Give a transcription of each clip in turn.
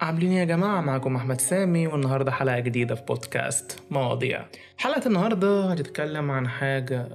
عاملين يا جماعة معكم أحمد سامي والنهاردة حلقة جديدة في بودكاست مواضيع. حلقة النهاردة هتتكلم عن حاجة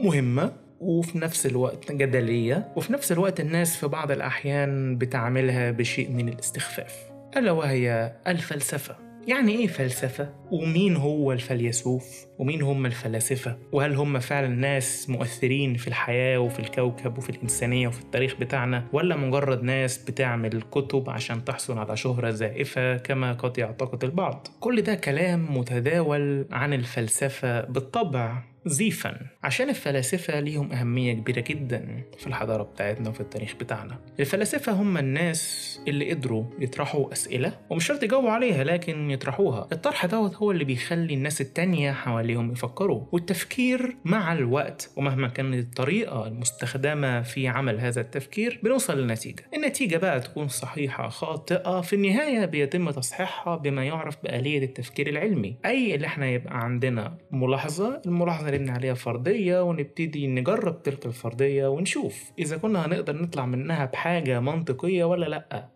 مهمة وفي نفس الوقت جدلية وفي نفس الوقت الناس في بعض الأحيان بتعملها بشيء من الاستخفاف ألا وهي الفلسفة. يعني إيه فلسفة؟ ومين هو الفيلسوف؟ ومين هم الفلاسفة؟ وهل هم فعلا ناس مؤثرين في الحياة وفي الكوكب وفي الإنسانية وفي التاريخ بتاعنا ولا مجرد ناس بتعمل كتب عشان تحصل على شهرة زائفة كما قد يعتقد البعض؟ كل ده كلام متداول عن الفلسفة بالطبع زيفا عشان الفلاسفة ليهم أهمية كبيرة جدا في الحضارة بتاعتنا وفي التاريخ بتاعنا. الفلاسفة هم الناس اللي قدروا يطرحوا أسئلة ومش شرط يجاوبوا عليها لكن يطرحوها. الطرح دوت هو اللي بيخلي الناس التانية حواليهم يفكروا. والتفكير مع الوقت ومهما كانت الطريقة المستخدمة في عمل هذا التفكير بنوصل لنتيجة النتيجة بقى تكون صحيحة خاطئة في النهاية بيتم تصحيحها بما يعرف بآلية التفكير العلمي. أي اللي إحنا يبقى عندنا ملاحظة الملاحظة نبني عليها فرضية ونبتدي نجرب تلك الفرضية ونشوف إذا كنا هنقدر نطلع منها بحاجة منطقية ولا لأ.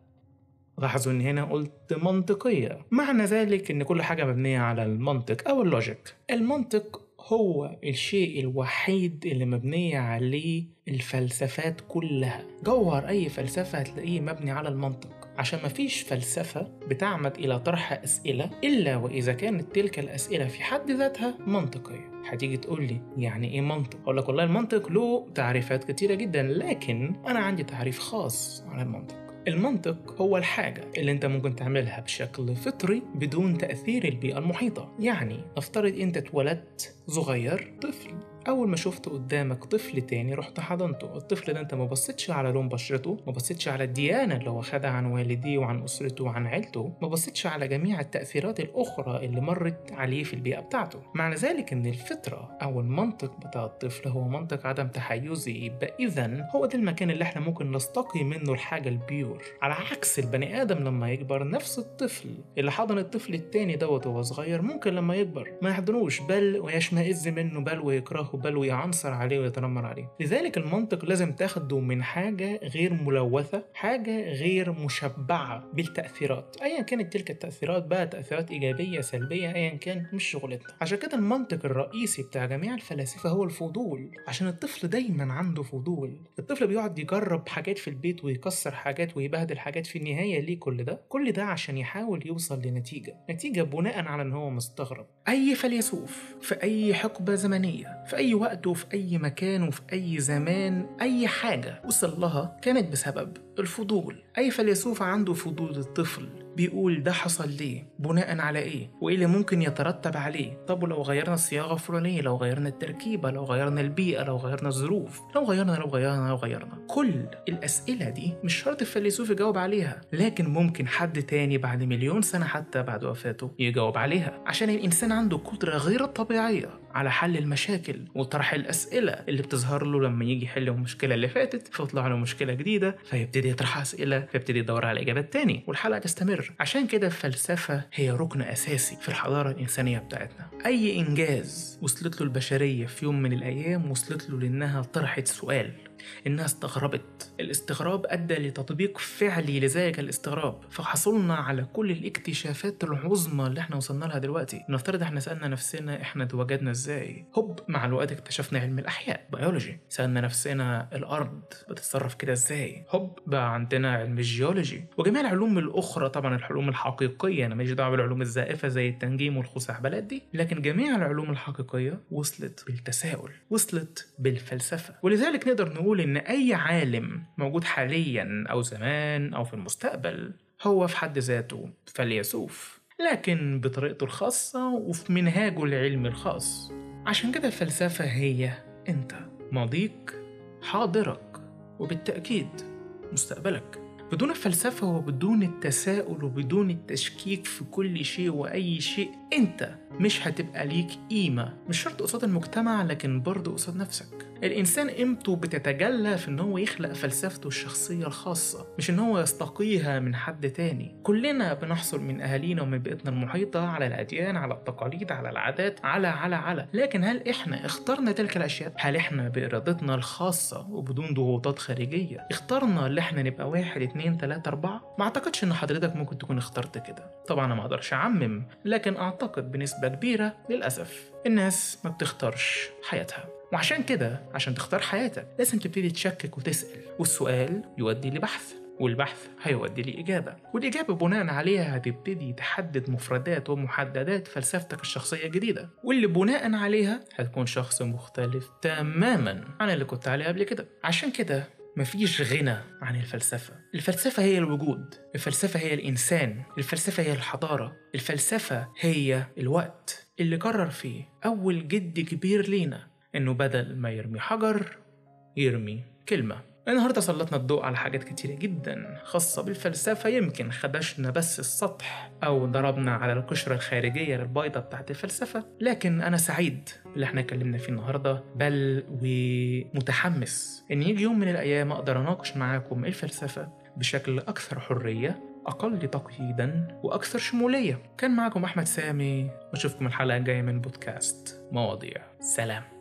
لاحظوا إن هنا قلت منطقية. معنى ذلك إن كل حاجة مبنية على المنطق أو اللوجيك. المنطق هو الشيء الوحيد اللي مبنية عليه الفلسفات كلها. جوهر أي فلسفة هتلاقيه مبني على المنطق. عشان مفيش فلسفة بتعمد إلى طرح أسئلة إلا وإذا كانت تلك الأسئلة في حد ذاتها منطقية. هتيجي تقول لي يعني إيه منطق؟ أقول لك والله المنطق له تعريفات كتيرة جدا لكن أنا عندي تعريف خاص عن المنطق. المنطق هو الحاجة اللي أنت ممكن تعملها بشكل فطري بدون تأثير البيئة المحيطة. يعني افترض أنت اتولدت صغير طفل. أول ما شفت قدامك طفل تاني رحت حضنته. الطفل ده انت ما بصيتش على لون بشرته ما بصيتش على الديانة اللي هو خدها عن والديه وعن أسرته وعن عيلته ما بصيتش على جميع التأثيرات الأخرى اللي مرت عليه في البيئة بتاعته. معنى ذلك إن الفطرة أو المنطق بتاع الطفل هو منطق عدم تحيزي. يبقى اذا هو ده المكان اللي إحنا ممكن نستقي منه الحاجة البيور. على عكس البني آدم لما يكبر نفس الطفل اللي حضن الطفل التاني دوت وهو صغير ممكن لما يكبر ما يحضنوش بل ويشمئز منه بل ويكرهه. بل ويعنصر عليه ويتنمر عليه. لذلك المنطق لازم تاخده من حاجة غير ملوثة حاجة غير مشبعة بالتأثيرات. أيا كانت تلك التأثيرات بقى تأثيرات إيجابية سلبية أيا كان مش شغلتنا عشان كده المنطق الرئيسي بتاع جميع الفلاسفة هو الفضول. عشان الطفل دايما عنده فضول. الطفل بيقعد يجرب حاجات في البيت ويكسر حاجات ويبهدل حاجات في النهاية ليه كل ده؟ كل ده عشان يحاول يوصل لنتيجة. نتيجة بناء على إن هو مستغرب. أي فيلسوف في أي حقبة زمنية في أي وقت وفي أي مكان وفي أي زمان أي حاجة. وصل لها كانت بسبب الفضول. أي فيلسوف عنده فضول الطفل بيقول ده حصل ليه؟ بناء على إيه؟ وإيه اللي ممكن يترتب عليه؟ طب ولو غيرنا الصياغة الفلانية لو غيرنا التركيبة لو غيرنا البيئة لو غيرنا الظروف لو غيرنا لو غيرنا لو غيرنا. كل الأسئلة دي مش شرط الفيلسوف يجاوب عليها لكن ممكن حد تاني بعد مليون سنة حتى بعد وفاته يجاوب عليها. عشان الإنسان عنده قدرة غير طبيعيه على حل المشاكل وطرح الأسئلة اللي بتظهر له لما يجي يحل المشكلة اللي فاتت فيطلع له مشكلة جديدة فيبتدي يطرح أسئلة فيبتدي يدور على اجابات تاني والحلقة تستمر. عشان كده الفلسفة هي ركن أساسي في الحضارة الإنسانية بتاعتنا. أي إنجاز وصلت له البشرية في يوم من الأيام وصلت له لأنها طرحت سؤال إنها استغربت. الاستغراب أدى لتطبيق فعلي لذلك الاستغراب. فحصلنا على كل الاكتشافات العظمى اللي إحنا وصلنا لها دلوقتي. نفترض إحنا سألنا نفسنا إحنا اتوجدنا إزاي؟ هوب مع الوقت اكتشفنا علم الأحياء بيولوجي سألنا نفسنا الأرض بتتصرف كده إزاي؟ هوب بقى عندنا علم الجيولوجي وجميع العلوم الأخرى طبعا العلوم الحقيقية أنا ماليش دعوة بالعلوم الزائفة زي التنجيم والخزعبلات دي لكن جميع العلوم الحقيقية وصلت بالتساؤل وصلت بالفلسفة. ولذلك نقدر نقول إن أي عالم موجود حاليا أو زمان أو في المستقبل هو في حد ذاته فيلسوف. لكن بطريقته الخاصة وفي منهاجه العلمي الخاص. عشان كده الفلسفة هي أنت ماضيك حاضرك وبالتأكيد مستقبلك. بدون الفلسفة وبدون التساؤل وبدون التشكيك في كل شيء وأي شيء أنت مش هتبقى ليك قيمة. مش شرط قصاد المجتمع لكن برضه قصاد نفسك. الإنسان قيمته بتتجلى في إن هو يخلق فلسفته الشخصية الخاصة مش إن هو يستقيها من حد تاني. كلنا بنحصل من أهالينا ومن بيئتنا المحيطة على الأديان على التقاليد على العادات على على على. لكن هل إحنا اخترنا تلك الأشياء؟ هل إحنا بإرادتنا الخاصة وبدون ضغوطات خارجية؟ اخترنا اللي إحنا نبقى واحد اتنين تلاتة أربعة؟ ما أعتقدش إن حضرتك ممكن تكون اخترت كده. طبعا أنا ما أقدرش أعمم لكن أعتقد بنسبة كبيرة للأسف الناس ما بتختارش حياتها. وعشان كده عشان تختار حياتك لازم تبتدي تشكك وتسأل. والسؤال يودي لبحث والبحث هيودي لإجابة. والإجابة بناء عليها هتبتدي تحدد مفردات ومحددات فلسفتك الشخصية الجديدة. واللي بناء عليها هتكون شخص مختلف تماما عن اللي كنت عليه قبل كده. عشان كده مفيش غنى عن الفلسفة. الفلسفة هي الوجود الفلسفة هي الإنسان الفلسفة هي الحضارة الفلسفة هي الوقت. اللي قرر فيه أول جد كبير لينا إنه بدل ما يرمي حجر يرمي كلمة. النهاردة سلطنا الضوء على حاجات كتيرة جدا خاصة بالفلسفة. يمكن خدشنا بس السطح أو ضربنا على القشرة الخارجية البيضة بتاعت الفلسفة. لكن أنا سعيد باللي إحنا اتكلمنا فيه النهاردة. بل ومتحمس إن يجي يوم من الأيام أقدر أناقش معاكم الفلسفة بشكل أكثر حرية أقل تقييدا وأكثر شمولية. كان معكم أحمد سامي وأشوفكم الحلقة الجاية من بودكاست مواضيع. سلام.